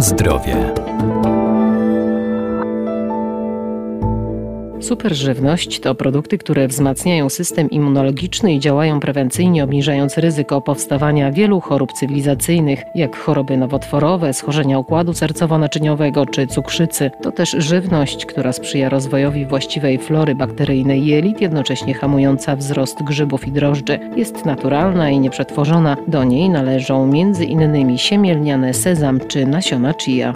Zdrowie. Superżywność to produkty, które wzmacniają system immunologiczny i działają prewencyjnie, obniżając ryzyko powstawania wielu chorób cywilizacyjnych, jak choroby nowotworowe, schorzenia układu sercowo-naczyniowego czy cukrzycy. To też żywność, która sprzyja rozwojowi właściwej flory bakteryjnej jelit, jednocześnie hamująca wzrost grzybów i drożdży. Jest naturalna i nieprzetworzona. Do niej należą innymi siemielniane sezam czy nasiona chia.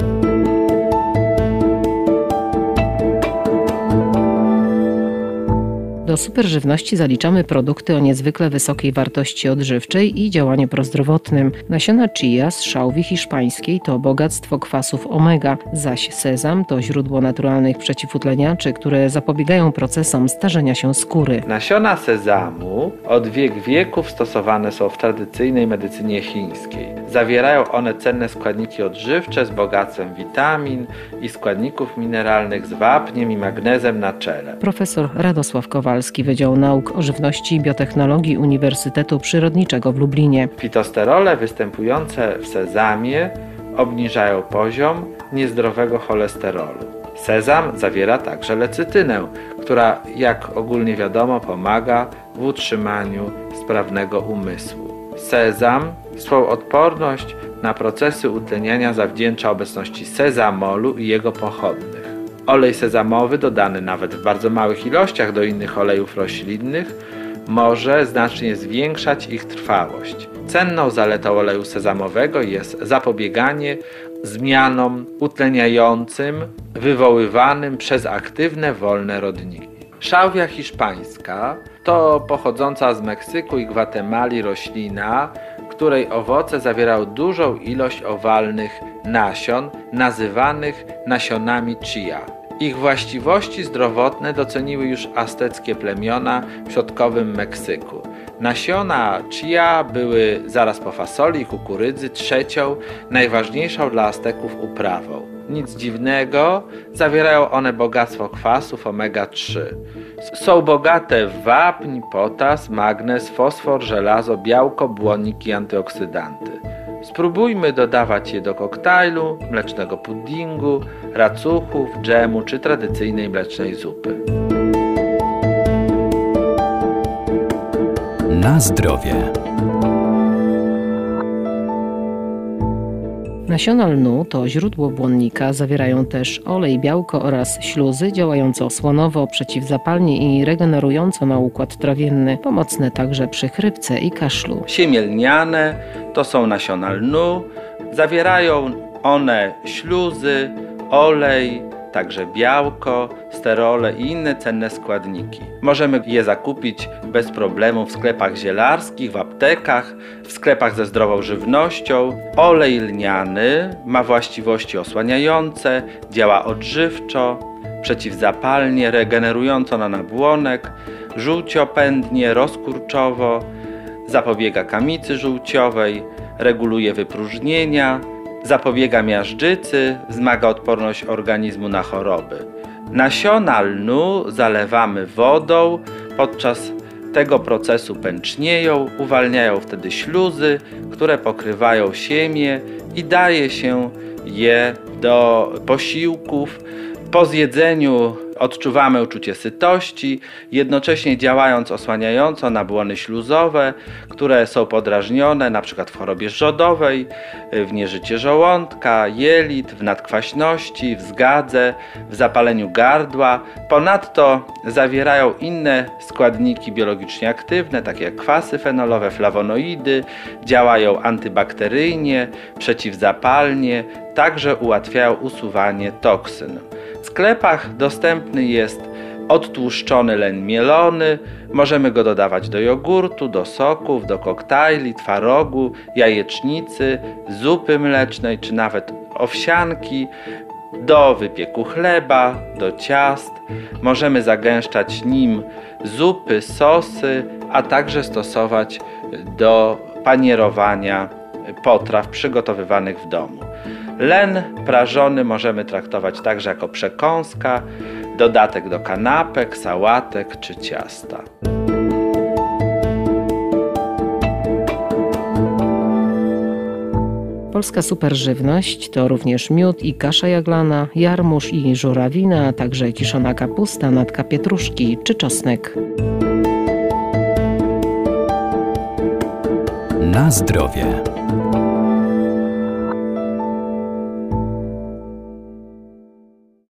Do superżywności zaliczamy produkty o niezwykle wysokiej wartości odżywczej i działaniu prozdrowotnym. Nasiona chia z szałwi hiszpańskiej to bogactwo kwasów omega, zaś sezam to źródło naturalnych przeciwutleniaczy, które zapobiegają procesom starzenia się skóry. Nasiona sezamu od wiek wieków stosowane są w tradycyjnej medycynie chińskiej. Zawierają one cenne składniki odżywcze z bogactwem witamin i składników mineralnych z wapniem i magnezem na czele. Profesor Radosław Kowal Kowalski Wydział Nauk o Żywności i Biotechnologii Uniwersytetu Przyrodniczego w Lublinie. Fitosterole występujące w sezamie obniżają poziom niezdrowego cholesterolu. Sezam zawiera także lecytynę, która, jak ogólnie wiadomo, pomaga w utrzymaniu sprawnego umysłu. Sezam swą odporność na procesy utleniania zawdzięcza obecności sezamolu i jego pochodnych. Olej sezamowy dodany nawet w bardzo małych ilościach do innych olejów roślinnych może znacznie zwiększać ich trwałość. Cenną zaletą oleju sezamowego jest zapobieganie zmianom utleniającym wywoływanym przez aktywne wolne rodniki. Szałwia hiszpańska to pochodząca z Meksyku i Gwatemali roślina, której owoce zawierały dużą ilość owalnych nasion, nazywanych nasionami chia. Ich właściwości zdrowotne doceniły już azteckie plemiona w środkowym Meksyku. Nasiona chia były zaraz po fasoli i kukurydzy trzecią, najważniejszą dla Azteków uprawą. Nic dziwnego, zawierają one bogactwo kwasów omega-3. Są bogate w wapń, potas, magnez, fosfor, żelazo, białko, błonnik i antyoksydanty. Spróbujmy dodawać je do koktajlu, mlecznego puddingu, racuchów, dżemu czy tradycyjnej mlecznej zupy. Na zdrowie. Nasiona lnu to źródło błonnika, zawierają też olej, białko oraz śluzy działające osłonowo, przeciwzapalnie i regenerująco na układ trawienny, pomocne także przy chrypce i kaszlu. Siemielniane to są nasiona lnu, zawierają one śluzy, olej, także białko, sterole i inne cenne składniki. Możemy je zakupić bez problemu w sklepach zielarskich, w aptekach, w sklepach ze zdrową żywnością. Olej lniany ma właściwości osłaniające, działa odżywczo, przeciwzapalnie, regenerująco na nabłonek, żółciopędnie, rozkurczowo, zapobiega kamicy żółciowej, reguluje wypróżnienia, zapobiega miażdżycy, wzmaga odporność organizmu na choroby. Nasiona lnu zalewamy wodą, podczas tego procesu pęcznieją, uwalniają wtedy śluzy, które pokrywają siemię i daje się je do posiłków. Po zjedzeniu Odczuwamy uczucie sytości, jednocześnie działając osłaniająco na błony śluzowe, które są podrażnione np. w chorobie żodowej, w nieżycie żołądka, jelit, w nadkwaśności, w zgadze, w zapaleniu gardła. Ponadto zawierają inne składniki biologicznie aktywne, takie jak kwasy fenolowe, flawonoidy, działają antybakteryjnie, przeciwzapalnie, także ułatwiają usuwanie toksyn. W sklepach dostępny jest odtłuszczony len mielony. Możemy go dodawać do jogurtu, do soków, do koktajli, twarogu, jajecznicy, zupy mlecznej czy nawet owsianki, do wypieku chleba, do ciast. Możemy zagęszczać nim zupy, sosy, a także stosować do panierowania potraw przygotowywanych w domu. Len prażony możemy traktować także jako przekąska, dodatek do kanapek, sałatek czy ciasta. Polska superżywność to również miód i kasza jaglana, jarmuż i żurawina, a także kiszona kapusta, natka pietruszki czy czosnek. Na zdrowie.